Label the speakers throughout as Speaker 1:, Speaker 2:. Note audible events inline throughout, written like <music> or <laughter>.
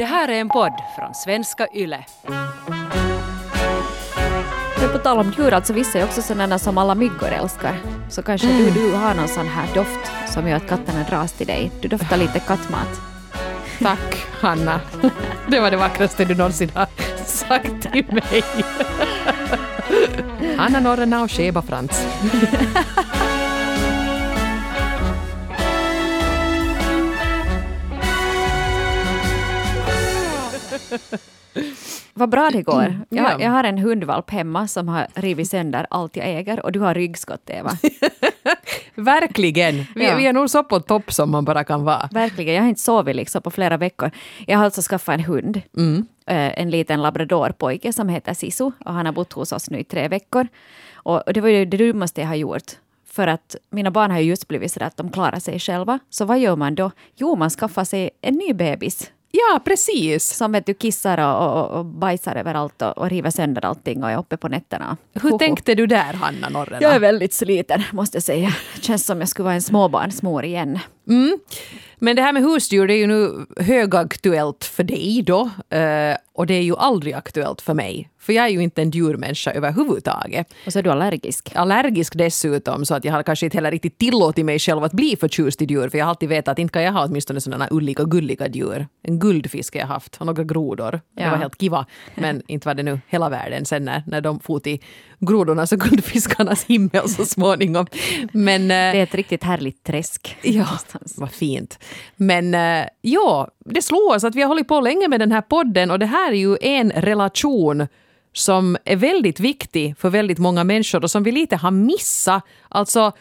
Speaker 1: Det här är en podd från svenska YLE.
Speaker 2: Men på tal om djur, alltså vissa är också sådana som alla myggor älskar. Så kanske du, du har någon sån här doft som gör att katterna dras till dig. Du doftar lite kattmat.
Speaker 3: Tack, Hanna. Det var det vackraste du någonsin har sagt till mig. Hanna Norrena och Sheba Frans. <laughs>
Speaker 2: Vad bra det går. Jag,
Speaker 3: Ja.
Speaker 2: jag har en hundvalp hemma som har rivit sönder allt jag äger och du har ryggskott, Eva. <laughs>
Speaker 3: Verkligen. Vi,
Speaker 2: Ja.
Speaker 3: vi är nog så på topp som man bara kan vara.
Speaker 2: Verkligen, jag har inte sovit liksom på flera veckor. Jag har alltså skaffat en hund. Eh, En liten labradorpojke som heter Sisu och han har bott hos oss nu i tre veckor. Och och det var ju det dummaste jag har gjort. För att mina barn har ju just blivit så att de klarar sig själva. Så vad gör man då? Jo, man skaffar sig en ny bebis.
Speaker 3: Ja, precis.
Speaker 2: Som vet du kissar och, och, och bajsar överallt och, och river sönder allting och är uppe på nätterna.
Speaker 3: Hur
Speaker 2: Hoho.
Speaker 3: tänkte du där, Hanna Norrena?
Speaker 2: Jag är väldigt sliten, måste jag säga. Känns som jag skulle vara en småbarnsmor igen.
Speaker 3: Men det här med husdjur det är ju nu högaktuellt för dig då. eh, Och det är ju aldrig aktuellt för mig. För jag är ju inte en djurmänniska överhuvudtaget.
Speaker 2: Och så är du allergisk.
Speaker 3: Allergisk dessutom, så att jag har kanske inte heller riktigt tillåtit mig själv att bli förtjust i djur. För jag har alltid vetat att inte kan jag ha åtminstone sådana ulliga gulliga djur. En guldfisk har jag haft och några grodor. Det
Speaker 2: Ja.
Speaker 3: var helt kiva. <laughs> Men inte var det nu hela världen sen när, när de for till grodornas och guldfiskarnas himmel så småningom. Men, eh,
Speaker 2: Det är ett riktigt härligt träsk.
Speaker 3: Ja,
Speaker 2: någonstans.
Speaker 3: vad fint. Men eh, ja, det slår oss att vi har hållit på länge med den här podden och det här är ju en relation som är väldigt viktig för väldigt många människor och som vi lite har missat. Alltså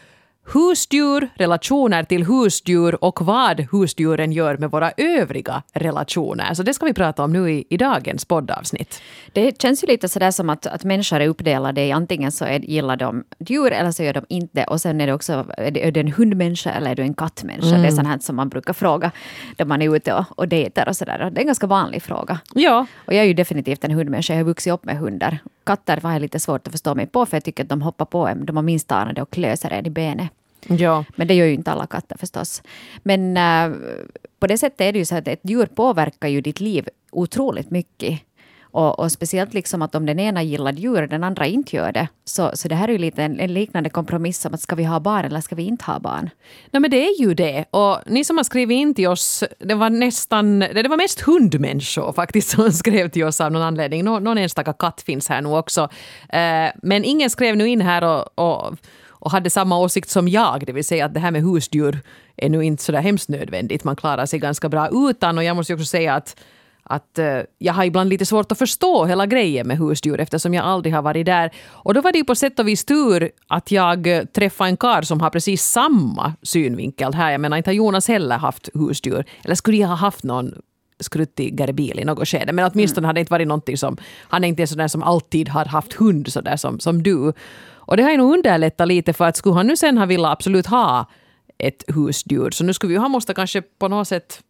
Speaker 3: husdjur, relationer till husdjur och vad husdjuren gör med våra övriga relationer. Så det ska vi prata om nu i, i dagens poddavsnitt.
Speaker 2: Det känns ju lite sådär som att, att människor är uppdelade i antingen så är, gillar de djur eller så gör de inte. Och sen är det också, är det, är du en hundmänniska eller är du en kattmänniska? Det är sånt här som man brukar fråga när man är ute och, och dejtar och sådär. Det är en ganska vanlig fråga.
Speaker 3: Ja,
Speaker 2: Och jag är ju definitivt en hundmänniska, jag har vuxit upp med hundar. Katter var jag lite svårt att förstå mig på för jag tycker att de hoppar på en, de har minst anade och klöser en i benet.
Speaker 3: ja.
Speaker 2: Men det gör ju inte alla katter förstås. Men äh, på det sättet är det ju så att ett djur påverkar ju ditt liv otroligt mycket. Och, och speciellt liksom att om den ena gillar djur och den andra inte gör det. Så, så det här är ju lite en, en liknande kompromiss som att ska vi ha barn eller ska vi inte ha barn?
Speaker 3: Nej, men det är ju det. Och ni som har skrivit in till oss, det var nästan, det var mest hundmänniskor faktiskt <laughs> som skrev till oss av någon anledning. Nå, någon enstaka katt finns här nu också. Eh, men ingen skrev nu in här och, och, och hade samma åsikt som jag, det vill säga att det här med husdjur är nu inte så där hemskt nödvändigt. Man klarar sig ganska bra utan. Och jag måste ju också säga att att eh, jag har ibland lite svårt att förstå hela grejen med husdjur eftersom jag aldrig har varit där. Och då var det ju på sätt och vis tur att jag eh, träffade en karl som har precis samma synvinkel här. Jag menar, inte har Jonas heller haft husdjur. Eller skulle jag ha haft någon skruttigare bil i något skede. Men åtminstone hade det inte varit någonting som... Han är inte en sån där som alltid har haft hund sådär som, som du. Och det har ju nog underlättat lite för att skulle han nu sen ha velat absolut ha ett husdjur så nu skulle vi ju ha måste kanske på något sätt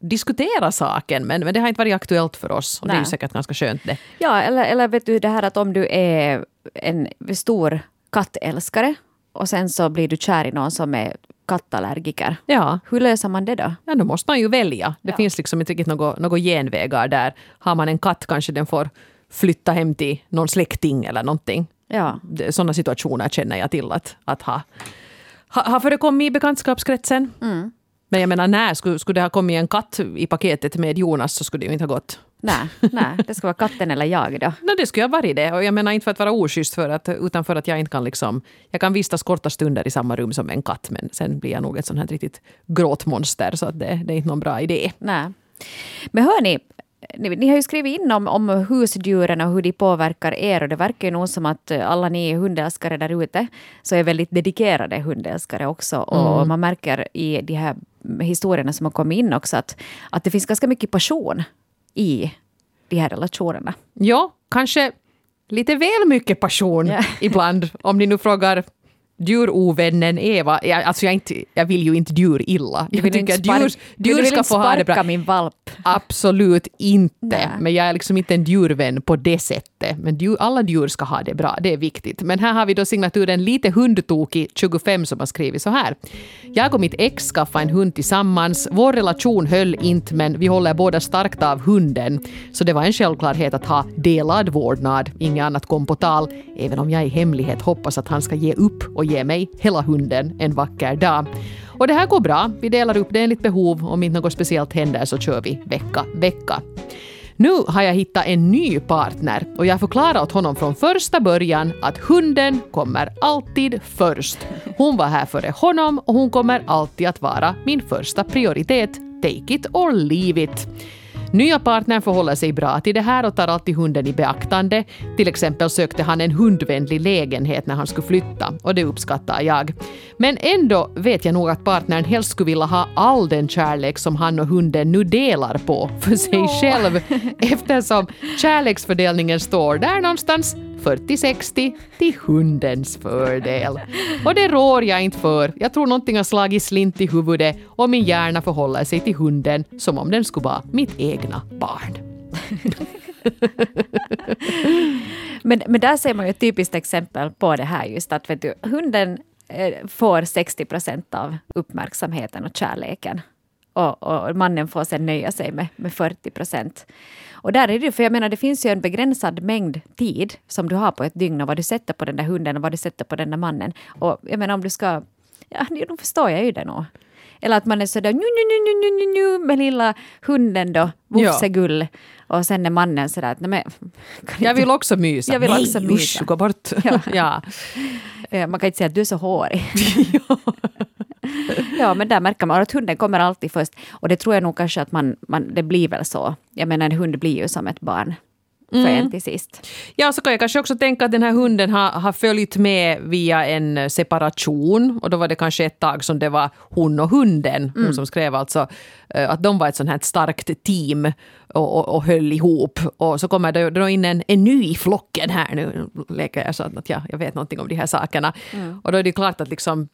Speaker 3: diskutera saken men, men det har inte varit aktuellt för oss. Och det är ju
Speaker 2: Nej.
Speaker 3: säkert ganska skönt det.
Speaker 2: Ja, eller, eller vet du det här att om du är en stor kattälskare och sen så blir du kär i någon som är kattallergiker.
Speaker 3: Ja,
Speaker 2: Hur löser man det då?
Speaker 3: ja då måste man ju välja. Det
Speaker 2: Ja.
Speaker 3: finns liksom inte riktigt något, något genvägar där. Har man en katt kanske den får flytta hem till någon släkting eller någonting.
Speaker 2: Ja,
Speaker 3: Sådana situationer känner jag till att, att ha, ha, ha förekommit i bekantskapskretsen. Men jag menar, när skulle, skulle det ha kommit en katt i paketet med Jonas så skulle det ju inte ha gått.
Speaker 2: nej, nej, det ska vara katten eller jag då. <laughs>
Speaker 3: No, det skulle ha varit det. Och jag menar inte för att vara oschysst för att, utan för att jag inte kan liksom... Jag kan vistas korta stunder i samma rum som en katt men sen blir jag nog ett sånt här riktigt gråtmonster så att det, det är inte någon bra idé.
Speaker 2: Nej. Men hörni, ni, ni har ju skrivit in om, om husdjuren och hur de påverkar er och det verkar ju nog som att alla ni hundälskare där ute så är väldigt dedikerade hundälskare också och man märker i de här historierna som har kommit in också att, att det finns ganska mycket passion i de här relationerna.
Speaker 3: Ja, kanske lite väl mycket passion
Speaker 2: Ja. <laughs>
Speaker 3: ibland. Om ni nu frågar djurovännen Eva. Jag, alltså jag, inte, jag vill ju inte djur illa. Jag
Speaker 2: vill
Speaker 3: tycker att djur, djur ska få ha det bra.
Speaker 2: min valp.
Speaker 3: Absolut inte.
Speaker 2: Nej.
Speaker 3: Men jag är liksom inte en djurvän på det sättet. Men djur, alla djur ska ha det bra, det är viktigt. Men här har vi då signaturen Lite hundtokig 25 som har skrivit så här. Jag och mitt ex skaffade en hund tillsammans. Vår relation höll inte men vi håller båda starkt av hunden. Så det var en självklarhet att ha delad vårdnad. Inget annat kom på tal. Även om jag i hemlighet hoppas att han ska ge upp och ge mig hela hunden en vacker dag. Och det här går bra. Vi delar upp det enligt behov. Om inte något speciellt händer så kör vi vecka, vecka. Nu har jag hittat en ny partner och jag förklarar åt honom från första början att hunden kommer alltid först. Hon var här före honom och hon kommer alltid att vara min första prioritet. Take it or leave it. Nya partnern förhåller sig bra till det här och tar alltid hunden i beaktande. Till exempel sökte han en hundvänlig lägenhet när han skulle flytta och det uppskattar jag. Men ändå vet jag nog att partnern helst skulle vilja ha all den kärlek som han och hunden nu delar på för sig själv eftersom kärleksfördelningen står där någonstans 40-60 till hundens fördel. Och det rår jag inte för. Jag tror någonting har slagit slint i huvudet och min hjärna förhåller sig till hunden som om den skulle vara mitt egna barn.
Speaker 2: Men, men där ser man ju ett typiskt exempel på det här just att vet du, hunden eh, får 60 procent av uppmärksamheten och kärleken. Och, och mannen får sen nöja sig med, med 40 procent. Och där är det för jag menar det finns ju en begränsad mängd tid som du har på ett dygn och vad du sätter på den där hunden och vad du sätter på den där mannen. Och jag menar om du ska, ja då förstår jag ju det nog. Eller att man är sådär nu, nu, nu, nu, nu, nu, med lilla hunden då, vufsegull. Och sen är mannen sådär att men...
Speaker 3: Jag <laughs> vill också mysa.
Speaker 2: Jag vill
Speaker 3: Nej,
Speaker 2: också mysa.
Speaker 3: usch, gå bort.
Speaker 2: Ja.
Speaker 3: ja.
Speaker 2: Man kan inte säga att du är så hårig. ja, men där märker man att hunden kommer alltid först. Och det tror jag nog kanske att man, man det blir väl så. Jag menar, en hund blir ju som ett barn för en till sist.
Speaker 3: Ja, så kan jag kanske också tänka att den här hunden har, har följt med via en separation. Och då var det kanske ett tag som det var hon och hunden, hon som skrev alltså, eh, att de var ett sånt här starkt team och, och, och höll ihop. Och så kommer det då in en, en ny i flocken här nu, leker jag så att jag, jag vet någonting om de här sakerna. Och då är det klart att liksom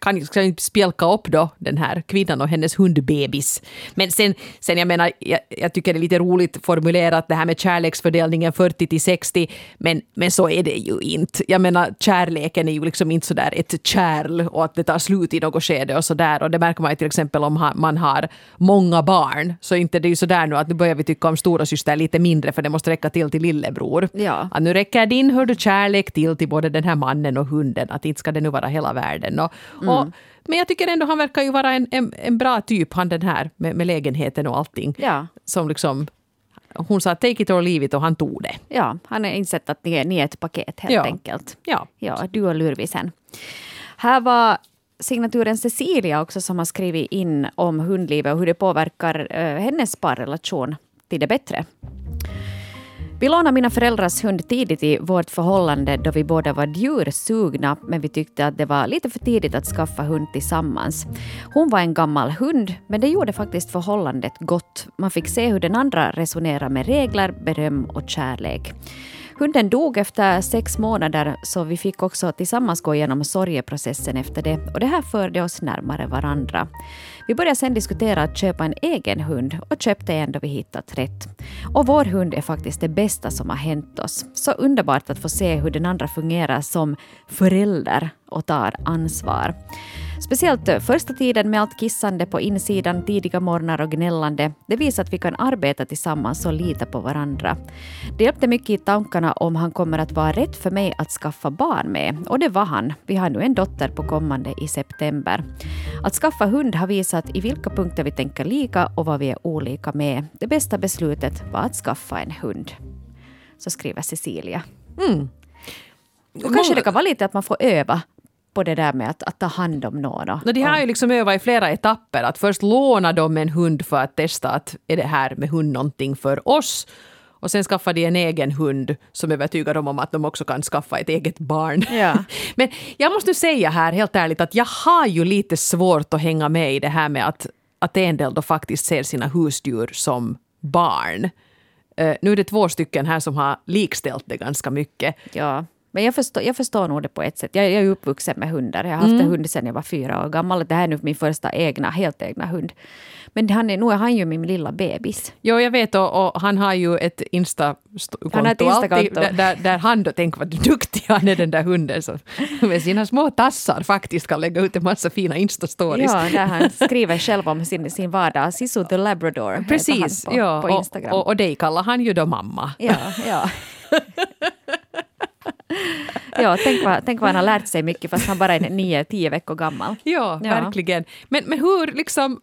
Speaker 3: kan ska inte spjälka upp då den här kvinnan och hennes hundbebis. Men sen, sen jag menar, jag, jag tycker det är lite roligt formulerat det här med kärleksfördelningen 40 till 60, men, men så är det ju inte. Jag menar, kärleken är ju liksom inte sådär ett kärl och att det tar slut i något skede och sådär. Och det märker man ju till exempel om man har många barn, så inte det är ju sådär nu att nu börjar vi tycka om stora syster lite mindre för det måste räcka till till lillebror.
Speaker 2: Ja.
Speaker 3: Att nu räcker din hör du, kärlek till till både den här mannen och hunden. Att inte ska det nu vara hela världen. Och,
Speaker 2: Mm.
Speaker 3: och, men jag tycker ändå han verkar ju vara en, en, en bra typ, han den här med, med lägenheten och allting.
Speaker 2: Ja.
Speaker 3: Som liksom, hon sa take it or leave it och han tog det.
Speaker 2: Ja, han har insett att ni är, ni är ett paket helt
Speaker 3: Ja.
Speaker 2: enkelt.
Speaker 3: Ja.
Speaker 2: Ja, du och Lurvisen. Här var signaturen Cecilia också som har skrivit in om hundlivet och hur det påverkar eh, hennes parrelation till det bättre. Vi lånade mina föräldrars hund tidigt i vårt förhållande då vi båda var djursugna men vi tyckte att det var lite för tidigt att skaffa hund tillsammans. Hon var en gammal hund men det gjorde faktiskt förhållandet gott. Man fick se hur den andra resonerar med regler, beröm och kärlek. Hunden dog efter sex månader så vi fick också tillsammans gå igenom sorgeprocessen efter det och det här förde oss närmare varandra. Vi började sen diskutera att köpa en egen hund och köpte en då vi hittat rätt. Och vår hund är faktiskt det bästa som har hänt oss. Så underbart att få se hur den andra fungerar som förälder och tar ansvar. Speciellt första tiden med allt kissande på insidan, tidiga morgnar och gnällande. Det visar att vi kan arbeta tillsammans och lita på varandra. Det hjälpte mycket i tankarna om han kommer att vara rätt för mig att skaffa barn med. Och det var han. Vi har nu en dotter på kommande i september. Att skaffa hund har visat i vilka punkter vi tänker lika och vad vi är olika med. Det bästa beslutet var att skaffa en hund. Så skriver Cecilia. Och kanske det kan vara lite att man får öva på det där med att, att ta hand om någon.
Speaker 3: No, de har ju liksom övat i flera etapper. Att först låna de en hund för att testa att är det här med hund någonting för oss. Och sen skaffar de en egen hund som övertygar dem om att de också kan skaffa ett eget barn.
Speaker 2: Ja. <laughs>
Speaker 3: Men jag måste nu säga här helt ärligt att jag har ju lite svårt att hänga med i det här med att, att en del då faktiskt ser sina husdjur som barn. Eh, nu är det två stycken här som har likställt det ganska mycket.
Speaker 2: Ja. Men jag förstår, jag förstår nog det på ett sätt. Jag, jag är uppvuxen med hundar. Jag har haft
Speaker 3: Mm.
Speaker 2: en hund sedan jag var fyra år gammal. Det här är nu min första egna, helt egna hund. Men han är, nu är han ju min lilla bebis.
Speaker 3: Jo, jag vet och, och han har ju ett Insta-konto.
Speaker 2: Han har ett Insta-konto.
Speaker 3: alltid, där, där, han då, tänk vad duktig han är den där hunden som med sina små tassar faktiskt kan lägga ut en massa fina Insta-stories.
Speaker 2: Ja, där han skriver själv om sin, sin vardag. Sisu the Labrador
Speaker 3: Precis,
Speaker 2: på,
Speaker 3: ja,
Speaker 2: på Instagram.
Speaker 3: och, och, och dig kallar han ju då mamma.
Speaker 2: Ja, ja. <laughs> <laughs> ja, tänk vad, tänk vad han har lärt sig mycket fast han bara är nio, tio veckor gammal.
Speaker 3: Ja,
Speaker 2: Ja.
Speaker 3: verkligen. Men, men hur liksom...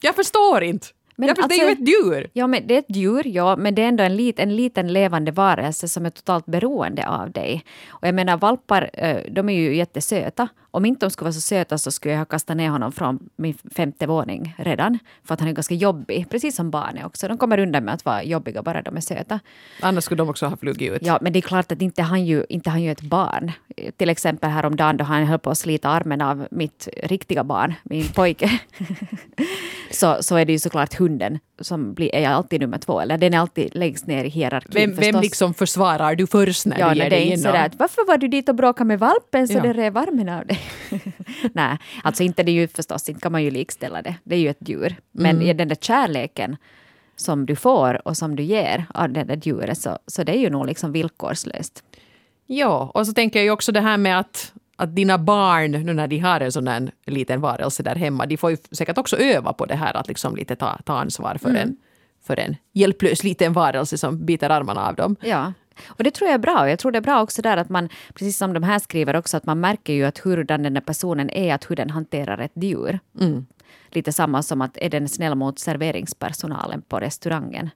Speaker 3: Jag förstår inte.
Speaker 2: Men
Speaker 3: jag förstår, det är ju
Speaker 2: alltså-
Speaker 3: ett djur.
Speaker 2: Ja, men det är ett djur, ja, men det är ändå en, lit, en liten levande varelse som är totalt beroende av dig. Och jag menar, valpar, eh, de är ju jättesöta. Om inte de skulle vara så söta så skulle jag ha kastat ner honom från min femte våning redan. För att han är ganska jobbig, precis som barn är också. De kommer undan med att vara jobbiga bara de är söta.
Speaker 3: Annars skulle de också ha flugit ut.
Speaker 2: Ja, men det är klart att inte han ju, inte han ju ett barn. Till exempel häromdagen då han höll på att slita armen av mitt riktiga barn, min pojke. <laughs> så, så är det ju såklart hunden som blir, är alltid nummer två. Eller den är alltid längst ner i hierarkin
Speaker 3: Vem, vem liksom försvarar du först när
Speaker 2: Ja,
Speaker 3: du ger dig in?
Speaker 2: varför var du dit och bråkade med valpen så
Speaker 3: Ja.
Speaker 2: det rev armen av dig? <laughs> nej, alltså inte det är ju förstås, inte kan man ju likställa det. Det är ju ett djur. Men
Speaker 3: Mm.
Speaker 2: den där kärleken som du får och som du ger av det där djuret så, så det är ju nog liksom villkorslöst.
Speaker 3: Ja, och så tänker jag ju också det här med att, att dina barn, nu när de har en sån där liten varelse där hemma, de får ju säkert också öva på det här att liksom lite ta, ta ansvar för, en, för en hjälplös liten varelse som biter armarna av dem.
Speaker 2: Ja. Och det tror jag är bra. Jag tror det är bra också där att man, precis som de här skriver också, att man märker ju att hur den där personen är, att hur den hanterar ett djur. Mm. Lite samma som att är den snäll mot serveringspersonalen på restaurangen.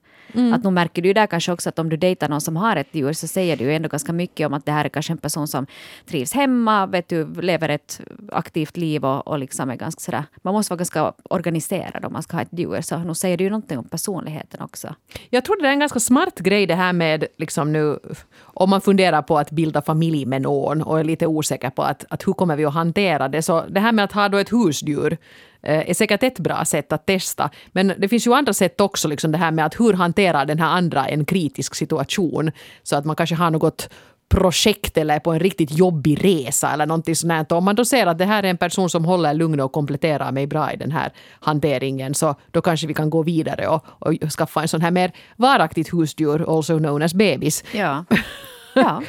Speaker 2: Att nu märker du där kanske också att om du dejtar någon som har ett djur så säger du ju ändå ganska mycket om att det här är kanske en person som trivs hemma, vet du, lever ett aktivt liv och, och liksom är ganska sådär, man måste vara ganska organiserad om man ska ha ett djur. Så nu säger du ju någonting om personligheten också.
Speaker 3: Jag tror det är en ganska smart grej det här med liksom nu om man funderar på att bilda familj med någon och är lite osäker på att, att hur kommer vi att hantera det. Så det här med att ha då ett husdjur är säkert ett bra sätt att testa. Men det finns ju andra sätt också, liksom det här med att hur hanterar den här andra en kritisk situation. Så att man kanske har något projekt eller på en riktigt jobbig resa eller någonting sånt. Om man då ser att det här är en person som håller lugn och kompletterar mig bra i den här hanteringen så då kanske vi kan gå vidare och, och skaffa en sån här mer varaktigt husdjur, also known as bebis.
Speaker 2: Ja. <laughs> ja.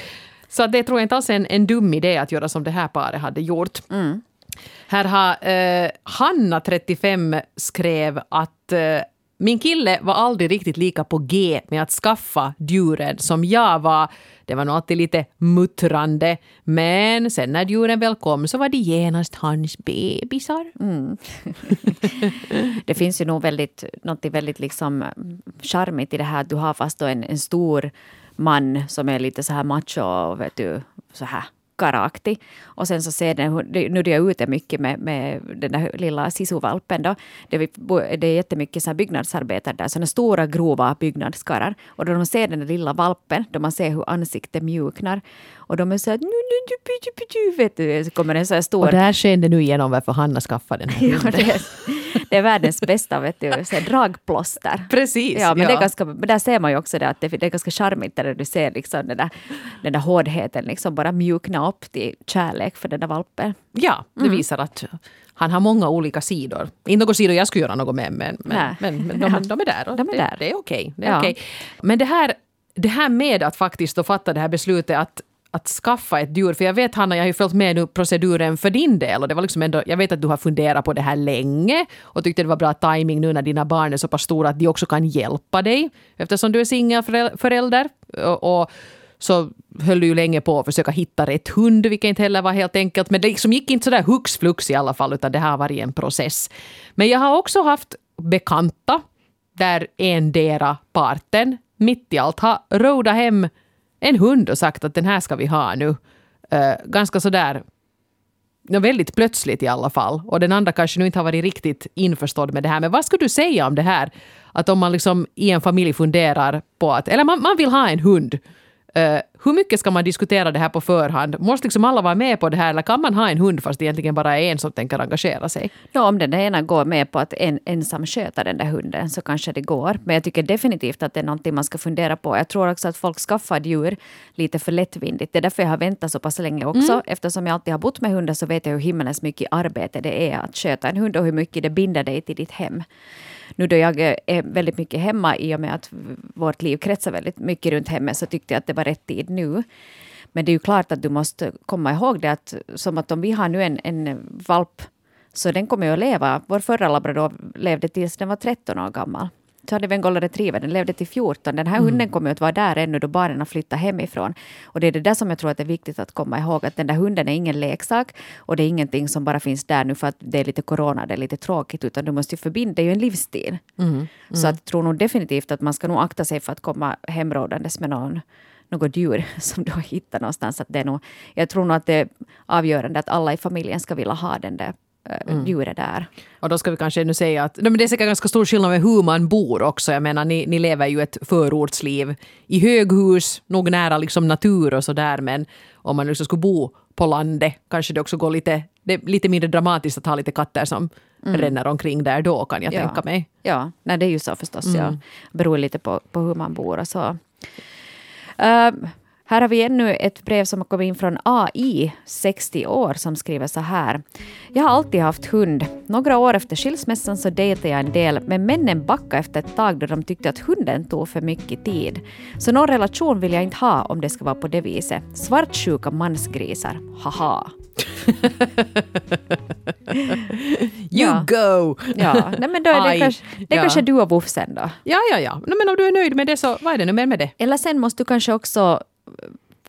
Speaker 3: Så det tror jag inte alls är en, en dum idé att göra som det här paret hade gjort. Här har eh, Hanna, 35, skrev att eh, min kille var aldrig riktigt lika på G med att skaffa djuren som jag var. Det var nog alltid lite muttrande. Men sen när djuren väl kom så var de genast hans bebisar. Mm. <laughs>
Speaker 2: Det finns ju nog väldigt, något väldigt liksom eh, charmigt i det här att du har fast då en, en stor man som är lite så här macho och vet du, så här karaktig. Och sen så ser den, nu är jag ute mycket med, med den där lilla sisuvalpen då. Det, vi, det är jättemycket så här byggnadsarbetare där, sådana stora grova byggnadskarrar. Och då de ser den där lilla valpen, då man ser hur ansiktet mjuknar. Och de är så här, nu, nu, du, du, du, du, vet du, så kommer en så här stor
Speaker 3: Och där sken det nu igenom varför Hanna skaffade den här
Speaker 2: Ja, det, är, det är världens bästa vet du, så här, dragplåster.
Speaker 3: Precis,
Speaker 2: Ja, men
Speaker 3: ja.
Speaker 2: Det är ganska, men där ser man ju också det att det, det är ganska charmigt där du ser liksom den, där, den där hårdheten liksom bara mjukna upp till kärlek för den där valpen.
Speaker 3: Ja, det visar att han har många olika sidor. Inte några sidor jag skulle göra något med, men, men, men, men de, de är där. och
Speaker 2: De är
Speaker 3: det,
Speaker 2: där.
Speaker 3: Det är okej. det är
Speaker 2: Ja.
Speaker 3: okej. Men det här, det här med att faktiskt då fatta det här beslutet att att skaffa ett djur, för jag vet Hanna, jag har ju följt med nu proceduren för din del och det var liksom ändå, jag vet att du har funderat på det här länge och tyckte det var bra timing nu när dina barn är så pass stora att de också kan hjälpa dig eftersom du är singelförälder. Och, och så höll du ju länge på att försöka hitta rätt hund, vilket inte heller var helt enkelt. Men det liksom gick inte sådär hux flux i alla fall, utan det här har varit en process. Men jag har också haft bekanta där endera parten mitt i allt har rodat hem en hund och sagt att den här ska vi ha nu. Uh, ganska sådär Ja, väldigt plötsligt i alla fall. Och den andra kanske nu inte har varit riktigt införstådd med det här. Men vad skulle du säga om det här? Att om man liksom i en familj funderar på att, eller man, man vill ha en hund eh, hur mycket ska man diskutera det här på förhand? Måste liksom alla vara med på det här eller kan man ha en hund fast det egentligen bara är en som tänker engagera sig?
Speaker 2: Ja, om den ena går med på att en, ensam sköta den där hunden så kanske det går. Men jag tycker definitivt att det är någonting man ska fundera på. Jag tror också att folk skaffar djur lite för lättvindigt. Det är därför jag har väntat så pass länge också. Mm. Eftersom jag alltid har bott med hundar så vet jag hur himmelens mycket arbete det är att sköta en hund och hur mycket det binder dig till ditt hem. Nu då jag eh, är väldigt mycket hemma i och med att vårt liv kretsar väldigt mycket runt hemmet så tyckte jag att det var rätt tid nu. Men det är ju klart att du måste komma ihåg det att som att om vi har nu en, en valp så den kommer ju att leva. Vår förra labrador levde tills den var 13 år gammal. Så hade vi en golden retriever, den levde till 14. Den här mm. hunden kommer att vara där ännu då barnen har flyttat hemifrån. Och det är det där som jag tror att det är viktigt att komma ihåg, att den där hunden är ingen leksak och det är ingenting som bara finns där nu för att det är lite corona, det är lite tråkigt, utan du måste ju förbinda, det är ju en livsstil. Mm. Mm. Så jag tror nog definitivt att man ska nog akta sig för att komma hemrådandes med någon något djur <laughs> som du har hittat någonstans. Att det är nog, jag tror nog att det är avgörande att alla i familjen ska vilja ha den där mm. djuret där.
Speaker 3: Och då ska vi kanske nu säga att men det är säkert ganska stor skillnad med hur man bor också. Jag menar, ni, ni lever ju ett förortsliv i höghus, nog nära liksom natur och sådär. Men om man liksom skulle bo på landet kanske det också går lite, det är lite mindre dramatiskt att ha lite katter som mm. ränner omkring där då kan jag
Speaker 2: ja.
Speaker 3: tänka mig.
Speaker 2: Ja, nej, det är ju så förstås. Mm. Ja. Beror lite på, på hur man bor och så. Uh, här har vi ännu ett brev som har kommit in från AI, 60 år, som skriver så här. Jag har alltid haft hund. Några år efter skilsmässan så dejtade jag en del, men männen backade efter ett tag då de tyckte att hunden tog för mycket tid. Så någon relation vill jag inte ha om det ska vara på det viset. Svartsjuka mansgrisar. Haha. <laughs>
Speaker 3: you ja. go!
Speaker 2: ja, Nej, men då är det, kanske, det ja. kanske du och Wufsen då.
Speaker 3: Ja, ja, ja. Men om du är nöjd med det så vad är det nu mer med det?
Speaker 2: Eller sen måste du kanske också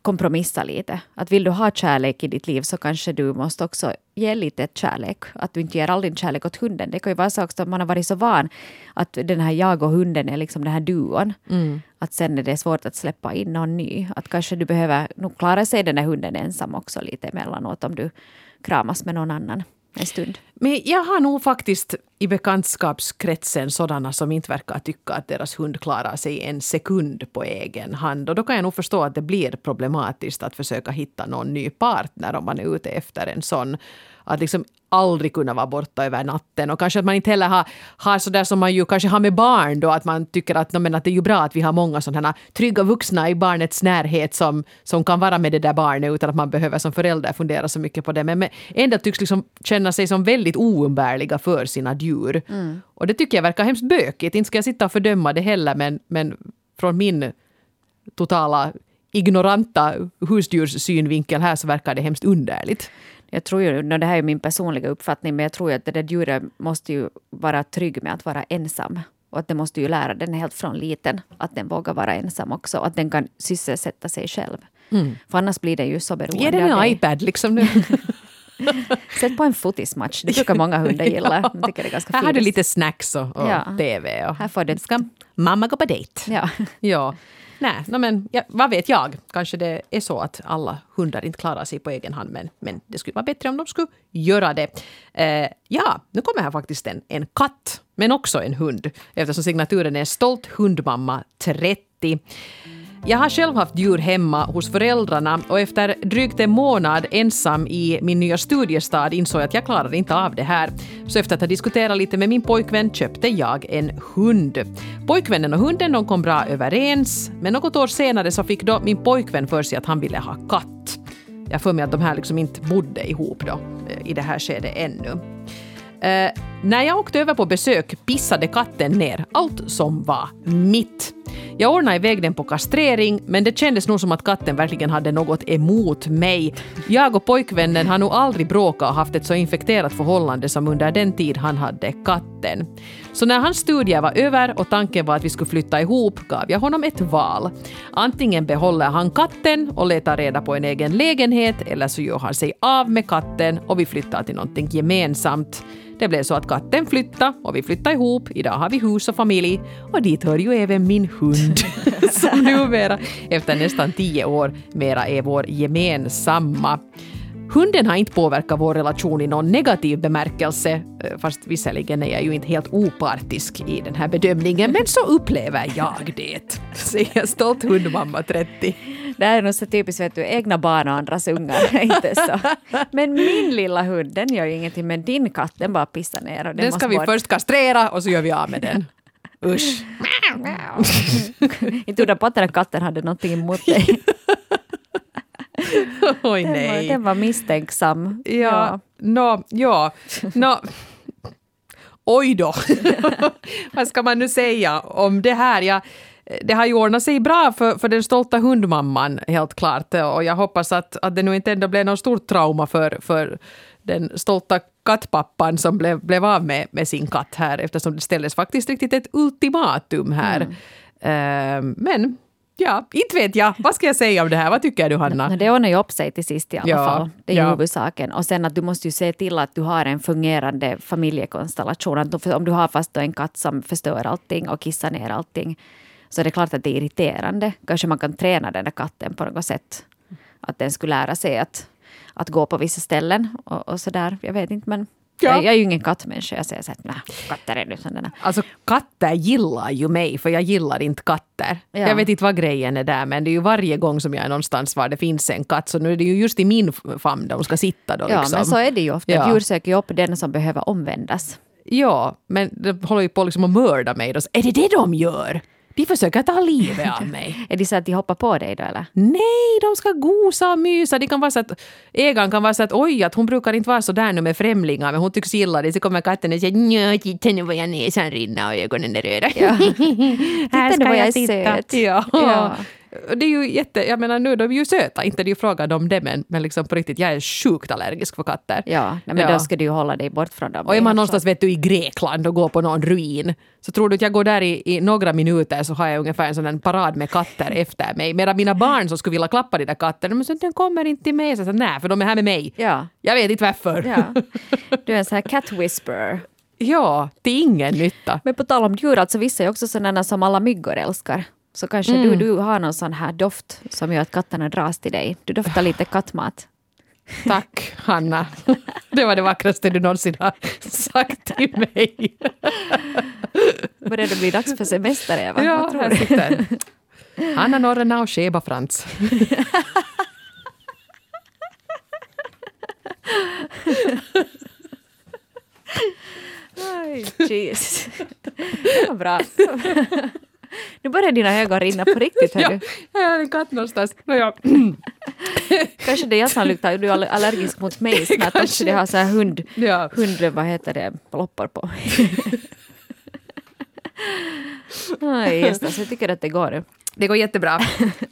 Speaker 2: kompromissa lite. Att vill du ha kärlek i ditt liv så kanske du måste också ge lite kärlek. Att du inte ger all din kärlek åt hunden. Det kan ju vara så att man har varit så van att den här jag och hunden är liksom den här duon. Mm. Att sen är det svårt att släppa in någon ny. Att kanske du behöver nog klara sig den här hunden ensam också lite emellanåt om du kramas med någon annan en stund.
Speaker 3: Men jag har nog faktiskt i bekantskapskretsen sådana som inte verkar tycka att deras hund klarar sig en sekund på egen hand. Och då kan jag nog förstå att det blir problematiskt att försöka hitta någon ny partner om man är ute efter en sån. Att liksom aldrig kunna vara borta över natten. Och kanske att man inte heller har, har sådär som man ju kanske har med barn då, att man tycker att, men, att det är ju bra att vi har många sådana trygga vuxna i barnets närhet som, som kan vara med det där barnet utan att man behöver som förälder fundera så mycket på det. Men, men ändå tycks liksom känna sig som väldigt oumbärliga för sina djur. Mm. Och det tycker jag verkar hemskt bökigt. Inte ska jag sitta och fördöma det heller men, men från min totala ignoranta husdjurssynvinkel här så verkar det hemskt underligt
Speaker 2: jag tror ju, det här är min personliga uppfattning, men jag tror ju att det där djuret måste ju vara trygg med att vara ensam. Och att den måste ju lära den helt från liten att den vågar vara ensam också. Att den kan sysselsätta sig själv. Mm. För annars blir den ju så beroende
Speaker 3: Ge den en iPad liksom nu. <laughs>
Speaker 2: Sätt på en fotismatch, det brukar många hundar <laughs> gilla. ja. tycker det är ganska
Speaker 3: Här har du lite snacks och, och ja. TV. Och
Speaker 2: här får du...
Speaker 3: Ska mamma gå på dejt?
Speaker 2: Ja.
Speaker 3: ja. Nej, no, men ja, vad vet jag? Kanske det är så att alla hundar inte klarar sig på egen hand, men, men det skulle vara bättre om de skulle göra det. Eh, ja, nu kommer här faktiskt en, en katt, men också en hund, eftersom signaturen är Stolt hundmamma 30. Jag har själv haft djur hemma hos föräldrarna och efter drygt en månad ensam i min nya studiestad insåg jag att jag klarade inte av det här. Så efter att ha diskuterat lite med min pojkvän köpte jag en hund. Pojkvännen och hunden de kom bra överens, men något år senare så fick då min pojkvän för sig att han ville ha katt. Jag får mig att de här liksom inte bodde ihop då eh, i det här skedet ännu. Eh, när jag åkte över på besök pissade katten ner allt som var mitt. Jag ordnade iväg den på kastrering, men det kändes nog som att katten verkligen hade något emot mig. Jag och pojkvännen har nog aldrig bråkat och haft ett så infekterat förhållande som under den tid han hade katten. Så när hans studier var över och tanken var att vi skulle flytta ihop gav jag honom ett val. Antingen behåller han katten och letar reda på en egen lägenhet eller så gör han sig av med katten och vi flyttar till någonting gemensamt. Det blev så att katten flyttade och vi flyttade ihop. Idag har vi hus och familj och dit hör ju även min hund <laughs> som numera efter nästan tio år mera är vår gemensamma. Hunden har inte påverkat vår relation i någon negativ bemärkelse, eh, fast visserligen är jag ju inte helt opartisk i den här bedömningen, men så upplever jag det, <laughs> säger stolt hundmamma 30.
Speaker 2: Det här är nog så typiskt, vet du, egna barn och andras ungar. <laughs> inte så. Men min lilla hund, den gör ju ingenting, men din katt, den bara pissar ner. Och den,
Speaker 3: Den ska vi
Speaker 2: bort.
Speaker 3: först kastrera och så gör vi av med den. <laughs> Usch.
Speaker 2: Inte undra på att den här katten hade någonting emot dig.
Speaker 3: Oj
Speaker 2: Den var,
Speaker 3: nej.
Speaker 2: den var misstänksam.
Speaker 3: Ja, nå, ja, nå. Oj då. <laughs> Vad ska man nu säga om det här? Ja, det har ju ordnat sig bra för, för den stolta hundmamman, helt klart. Och jag hoppas att, att det nu inte ändå blev något stort trauma för, för den stolta kattpappan som blev, blev av med, med sin katt här eftersom det ställdes faktiskt riktigt ett ultimatum här. Eh, men ja, inte vet jag. Vad ska jag säga om det här? Vad tycker du, Hanna?
Speaker 2: Men det ordnar ju upp sig till sist i alla
Speaker 3: Ja,
Speaker 2: fall. Det är
Speaker 3: ja.
Speaker 2: huvudsaken. Och sen att du måste ju se till att du har en fungerande familjekonstellation. Att om du har fast en katt som förstör allting och kissar ner allting så är det klart att det är irriterande. Kanske man kan träna den där katten på något sätt. Att den skulle lära sig att, att gå på vissa ställen och, och sådär. Jag vet inte men
Speaker 3: Ja.
Speaker 2: jag, jag är ju ingen kattmänniska. Jag säger så att nej, katter är nu sådana.
Speaker 3: Alltså katter gillar ju mig för jag gillar inte katter.
Speaker 2: Ja.
Speaker 3: Jag vet inte vad grejen är där men det är ju varje gång som jag är någonstans var det finns en katt så nu är det ju just i min famn de ska sitta då
Speaker 2: Ja,
Speaker 3: liksom.
Speaker 2: men så är det ju ofta.
Speaker 3: Ja.
Speaker 2: Djur söker ju upp den som behöver omvändas.
Speaker 3: Ja, men de håller ju på liksom att mörda mig då. Är det det de gör? De försöker ta livet av <laughs> mig.
Speaker 2: Är det så att de hoppar på dig då eller?
Speaker 3: Nej, de ska gosa och mysa. Det kan vara så att ägaren kan vara så att oj, att hon brukar inte vara så där nu med främlingar men hon tycks gilla det. Så kommer katten och säger nja, titta nu vad jag näsan rinner och ögonen är röda.
Speaker 2: Ja. <laughs> Titta nu vad jag
Speaker 3: jag
Speaker 2: är söt.
Speaker 3: Ja.
Speaker 2: Ja.
Speaker 3: Det är ju jätte, jag menar nu de är ju söta, inte det är ju frågan om det men, men liksom på riktigt, jag är sjukt allergisk för katter.
Speaker 2: Ja, men
Speaker 3: Ja.
Speaker 2: då ska du ju hålla dig bort från dem.
Speaker 3: Och är man
Speaker 2: helt
Speaker 3: någonstans vet du, i Grekland och går på någon ruin så tror du att jag går där i, i några minuter så har jag ungefär en sån här parad med katter <laughs> efter mig. Medan mina barn som skulle vilja klappa de där katterna men så den kommer inte till mig. Så jag nej, för de är här med mig.
Speaker 2: Ja.
Speaker 3: Jag vet inte varför.
Speaker 2: Ja. Du är en sån här cat whisperer. <laughs>
Speaker 3: ja, till ingen nytta.
Speaker 2: Men på tal om djur, alltså vissa är också sådana som alla myggor älskar. Så kanske
Speaker 3: Mm.
Speaker 2: du, du har någon sån här doft som gör att katterna dras till dig. Du doftar lite kattmat.
Speaker 3: Tack, Hanna. Det var det vackraste du någonsin har sagt till mig.
Speaker 2: Börjar det bli dags för semester, Eva?
Speaker 3: Ja,
Speaker 2: Vad tror
Speaker 3: här
Speaker 2: du?
Speaker 3: sitter Hanna Norrena och Sheba Frans.
Speaker 2: Aj, Jesus. Det var bra. Nu börjar dina ögon rinna på riktigt.
Speaker 3: Ja, jag har en katt någonstans. Nåja. <clears throat>
Speaker 2: Kanske det är jag som luktar, du är allergisk mot mig snart. Kanske det har så här hund,
Speaker 3: Ja.
Speaker 2: hund, vad heter det, ploppar på. <laughs> Aj, just det, så jag tycker att det går.
Speaker 3: Det går jättebra.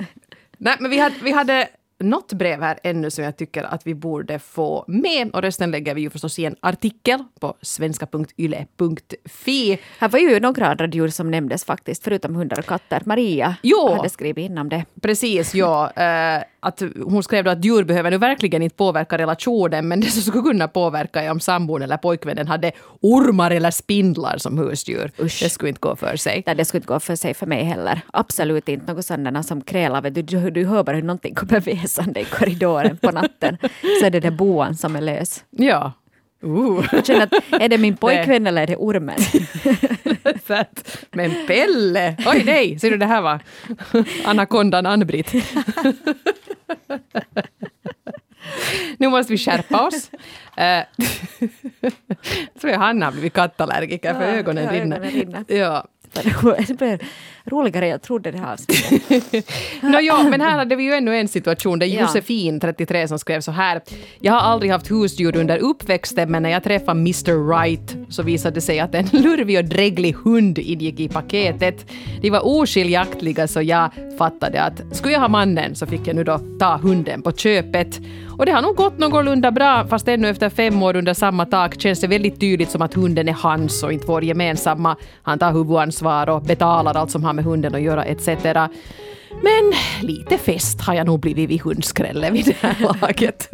Speaker 3: <laughs> Nej, men vi hade, vi hade något brev här ännu som jag tycker att vi borde få med och resten lägger vi ju förstås i en artikel på svenska.yle.fi.
Speaker 2: Här var ju några andra djur som nämndes faktiskt, förutom hundar och katter. Maria
Speaker 3: Jo.
Speaker 2: hade skrivit in om det.
Speaker 3: Precis, ja. Att hon skrev då att djur behöver nu verkligen inte påverka relationen men det som skulle kunna påverka är om sambon eller pojkvännen hade ormar eller spindlar som husdjur.
Speaker 2: Usch.
Speaker 3: Det skulle inte gå för sig.
Speaker 2: Nej, det skulle inte gå för sig för mig heller. Absolut inte något sådana som krälar. Du, du, du hör bara hur någonting kommer väsande i korridoren på natten. <laughs> Så är det där boan som är lös.
Speaker 3: Ja. Uh.
Speaker 2: Jag känner att är det min <laughs> pojkvän eller är det ormen? <laughs>
Speaker 3: Men Pelle! Oj nej, ser du det här var <laughs> anakondan Ann-Britt. nu måste vi skärpa oss. Uh, tror jag Hanna har blivit kattallergiker för
Speaker 2: Ja,
Speaker 3: ögonen
Speaker 2: ja, ögonen rinner.
Speaker 3: Ja. <laughs>
Speaker 2: Det blev roligare än jag trodde det här. <laughs>
Speaker 3: Nå ja, men här hade vi ju ännu en situation. Det är. Josefin, 33, som skrev så här. Jag har aldrig haft husdjur under uppväxten, men när jag träffade Mr. Right så visade det sig att en lurvig och dräglig hund ingick i paketet. De var oskiljaktliga så jag fattade att skulle jag ha mannen så fick jag nu då ta hunden på köpet. Och det har nog gått någorlunda bra, fast ännu efter fem år under samma tak känns det väldigt tydligt som att hunden är hans och inte vår gemensamma. Han tar huvudansvar och betalar allt som har med hunden att göra etc. Men lite fest har jag nog blivit vid hundskrälle vid det här <laughs> laget.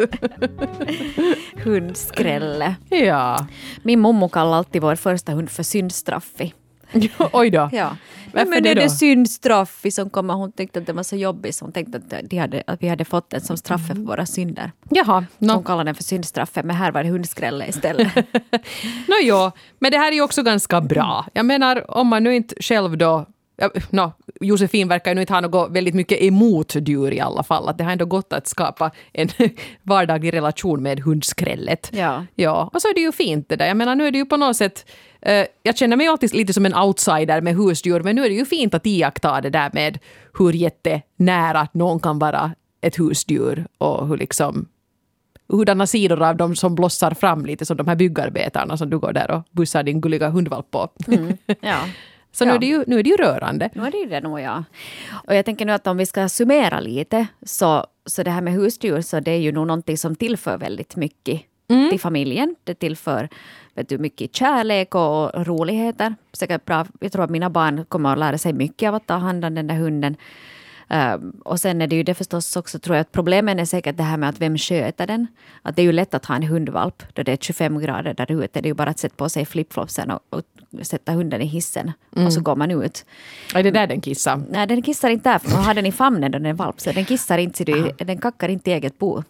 Speaker 2: Hundskrälle.
Speaker 3: ja.
Speaker 2: Min mommo kallade alltid vår första hund för syndstraffi. <laughs>
Speaker 3: Oj då.
Speaker 2: Ja.
Speaker 3: Varför
Speaker 2: men
Speaker 3: det
Speaker 2: är
Speaker 3: då?
Speaker 2: det syndstraff som kommer? Hon tyckte att det var så jobbigt så hon tänkte att, de hade, att vi hade fått den som straff för våra synder.
Speaker 3: Jaha. No.
Speaker 2: hon kallade den för syndstraffet men här var det hundskrälle istället. <laughs>
Speaker 3: Nå jo, men det här är ju också ganska bra. Jag menar, om man nu inte själv då... No, Josefin verkar ju nu inte ha något väldigt mycket emot djur i alla fall. Att det har ändå gått att skapa en <laughs> vardaglig relation med hundskrället.
Speaker 2: Ja.
Speaker 3: Ja, och så är det ju fint det där. Jag menar, nu är det ju på något sätt... Eh, jag känner mig alltid lite som en outsider med husdjur, men nu är det ju fint att iaktta det där med hur jättenära någon kan vara ett husdjur och hur liksom hurdana sidor av dem som blossar fram lite som de här byggarbetarna som du går där och bussar din gulliga hundvalp på.
Speaker 2: ja. <laughs>
Speaker 3: Så nu,
Speaker 2: Ja.
Speaker 3: är det ju, nu är det ju rörande.
Speaker 2: Nu är det ju det nog, ja. Och jag tänker nu att om vi ska summera lite, så, så det här med husdjur, så det är ju nog någonting som tillför väldigt mycket till familjen. Det tillför vet du, mycket kärlek och, roligheter. Säkert bra. Jag tror att mina barn kommer att lära sig mycket av att ta hand om den där hunden. Ehm, och sen är det ju det förstås också, tror jag, att problemen är säkert det här med att vem sköter den. Att det är ju lätt att ha en hundvalp då det är 25 grader där ute. Det är ju bara att sätta på sig flipflopsen och, och sätta hunden i hissen. Och så går man ut.
Speaker 3: Är det där den kissar?
Speaker 2: Nej, den kissar inte där, för man har den i famnen då den är valp. Så den kissar inte, du, den kackar inte i eget bo.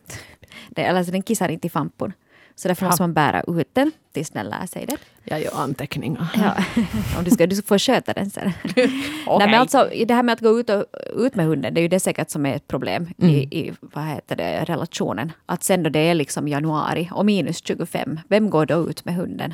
Speaker 2: Den, alltså, den kissar inte i fampun. Så därför måste man bära ut den tills den lär sig det.
Speaker 3: Jag gör anteckningar.
Speaker 2: Ja. <laughs> Om du ska, du ska få sköta den sen. <laughs> Nej, men alltså, det här med att gå ut, och, ut med hunden, det är ju det säkert som är ett problem i, i vad heter det, relationen. Att sen då det är liksom januari och minus 25, vem går då ut med hunden?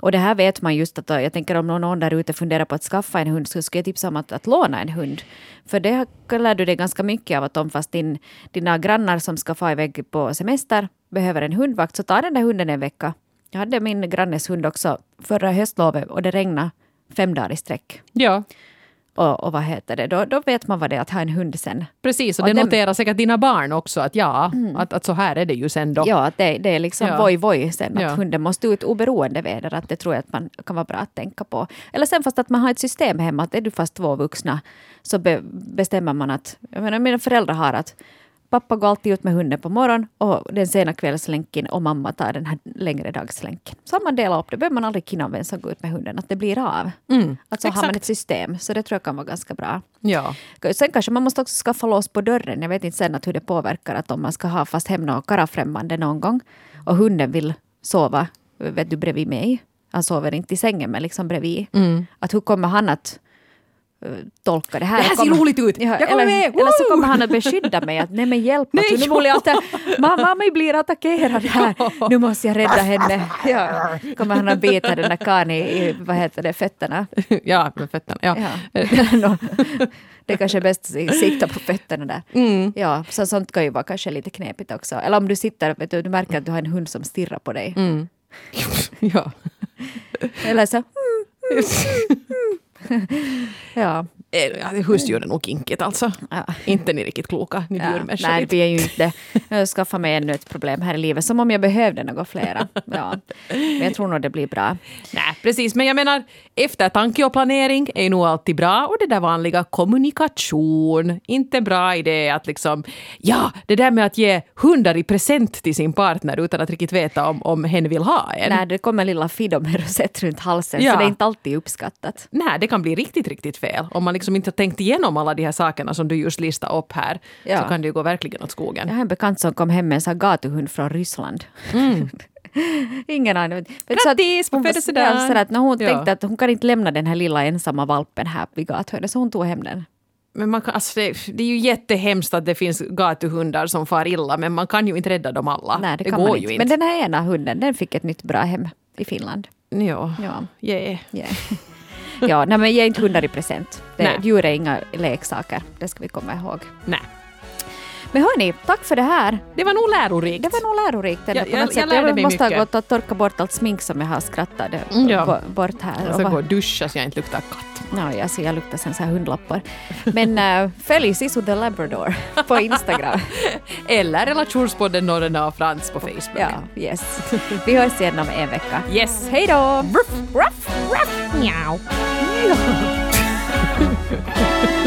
Speaker 2: Och det här vet man just att, jag tänker om någon där ute funderar på att skaffa en hund, så skulle jag tipsa om att, att låna en hund. För det lär du dig ganska mycket av att om fast din, dina grannar som ska få iväg på semester behöver en hundvakt, så ta den där hunden en vecka. Jag hade min grannes hund också förra höstlovet och det regnade fem dagar i sträck.
Speaker 3: Ja,
Speaker 2: Och, och vad heter det, då, då vet man vad det är att ha en hund sen.
Speaker 3: precis. Och
Speaker 2: Och
Speaker 3: det
Speaker 2: den-
Speaker 3: noterar säkert dina barn också att ja, att, att så här är det ju sen då.
Speaker 2: Ja, att det, det är liksom
Speaker 3: Ja.
Speaker 2: voj voj sen, att
Speaker 3: Ja.
Speaker 2: hunden måste ut oberoende väder. Att det tror jag att man kan vara bra att tänka på. Eller sen fast att man har ett system hemma, att är du fast två vuxna så be, bestämmer man att, jag menar mina föräldrar har att pappa går alltid ut med hunden på morgonen och den sena kvällslänken och mamma tar den här längre dagslänken. Så har man delat upp det, behöver man aldrig kinna om vem som går ut med hunden, att det blir av.
Speaker 3: Mm,
Speaker 2: Alltså har man
Speaker 3: exakt.
Speaker 2: ett system, så det tror jag kan vara ganska bra.
Speaker 3: Ja.
Speaker 2: Sen kanske man måste också skaffa lås på dörren. Jag vet inte sen att hur det påverkar att om man ska ha fast hem något karafrämmande någon gång och hunden vill sova vet du, bredvid mig. Han sover inte i sängen men liksom bredvid. Att hur kommer han att tolka det här?
Speaker 3: Det här ser roligt ut. Jag kommer
Speaker 2: eller,
Speaker 3: med.
Speaker 2: eller så kommer han att beskydda mig. Att, nej men hjälp,
Speaker 3: Nej,
Speaker 2: att, nu
Speaker 3: ja.
Speaker 2: blir jag att, mamma mig blir attackerad här. Nu måste jag rädda henne. Ja. Kommer han att bita den där karln i, i vad heter det, fötterna.
Speaker 3: ja, med fötterna. Ja.
Speaker 2: Ja. <laughs> Det är kanske är bäst att sikta på fötterna där.
Speaker 3: Mm.
Speaker 2: Ja, så sånt kan ju vara kanske lite knepigt också. Eller om du sitter vet du, du märker att du har en hund som stirrar på dig.
Speaker 3: Mm. ja.
Speaker 2: Eller så... <laughs> ja.
Speaker 3: Eh, ja, Husdjur är nog kinkigt alltså.
Speaker 2: Ja.
Speaker 3: Inte ni riktigt kloka, ni
Speaker 2: Ja,
Speaker 3: djurmänniskor.
Speaker 2: nej, vi är ju inte Jag skaffar mig ännu ett problem här i livet, som om jag behövde något flera. Ja. Men jag tror nog det blir bra.
Speaker 3: Nej, precis. Men jag menar, eftertanke och planering är nog alltid bra. Och det där vanliga kommunikation. Inte bra idé att liksom, ja, det där med att ge hundar i present till sin partner utan att riktigt veta om, om hen vill ha en.
Speaker 2: När det kommer lilla Fido med rosett runt halsen,
Speaker 3: Ja.
Speaker 2: så det är inte alltid uppskattat.
Speaker 3: Nej, det kan bli riktigt, riktigt fel. Om man liksom inte har tänkt igenom alla de här sakerna som du just listade upp här,
Speaker 2: Ja.
Speaker 3: så kan det ju gå verkligen åt skogen.
Speaker 2: Jag har en bekant som kom hem med en sån gatuhund från Ryssland. <laughs> Ingen aning.
Speaker 3: Mm. Grattis på
Speaker 2: hon
Speaker 3: födelsedagen!
Speaker 2: Så att när hon
Speaker 3: Ja.
Speaker 2: tänkte att hon kan inte lämna den här lilla ensamma valpen här vid gathörnet, så hon tog hem den.
Speaker 3: Men man kan, alltså det, det är ju jättehemskt att det finns gatuhundar som far illa, men man kan ju inte rädda dem alla.
Speaker 2: Nej, det,
Speaker 3: det går ju
Speaker 2: inte. Men den här ena hunden, den fick ett nytt bra hem i Finland.
Speaker 3: Ja,
Speaker 2: Ja.
Speaker 3: yeah.
Speaker 2: Yeah. <laughs> ja, nej, men ge inte hundar i present. Det, djur är inga leksaker, det ska vi komma ihåg.
Speaker 3: Nej.
Speaker 2: Men hörni, tack för det här.
Speaker 3: Det var nog lärorikt.
Speaker 2: Det var nog lärorikt ändå
Speaker 3: Jag- jag- jag
Speaker 2: sätt.
Speaker 3: lärde
Speaker 2: Jag
Speaker 3: mig
Speaker 2: måste ha
Speaker 3: mycket.
Speaker 2: gått och torka bort allt smink som jag har skrattat
Speaker 3: Mm, ja.
Speaker 2: bo- bort här.
Speaker 3: Jag
Speaker 2: Och
Speaker 3: ska gå och duscha så jag inte luktar katt.
Speaker 2: Ja, alltså jag luktar sen så här hundlappar. Men uh, följ Sisu the Labrador på Instagram. <laughs>
Speaker 3: Eller relationspodden Norrena och Frans på Facebook.
Speaker 2: ja, yes. Vi hörs igen om en vecka.
Speaker 3: Yes.
Speaker 2: Hej då!
Speaker 3: Ruff, ruff, ruff, miau.
Speaker 2: Ja. <laughs>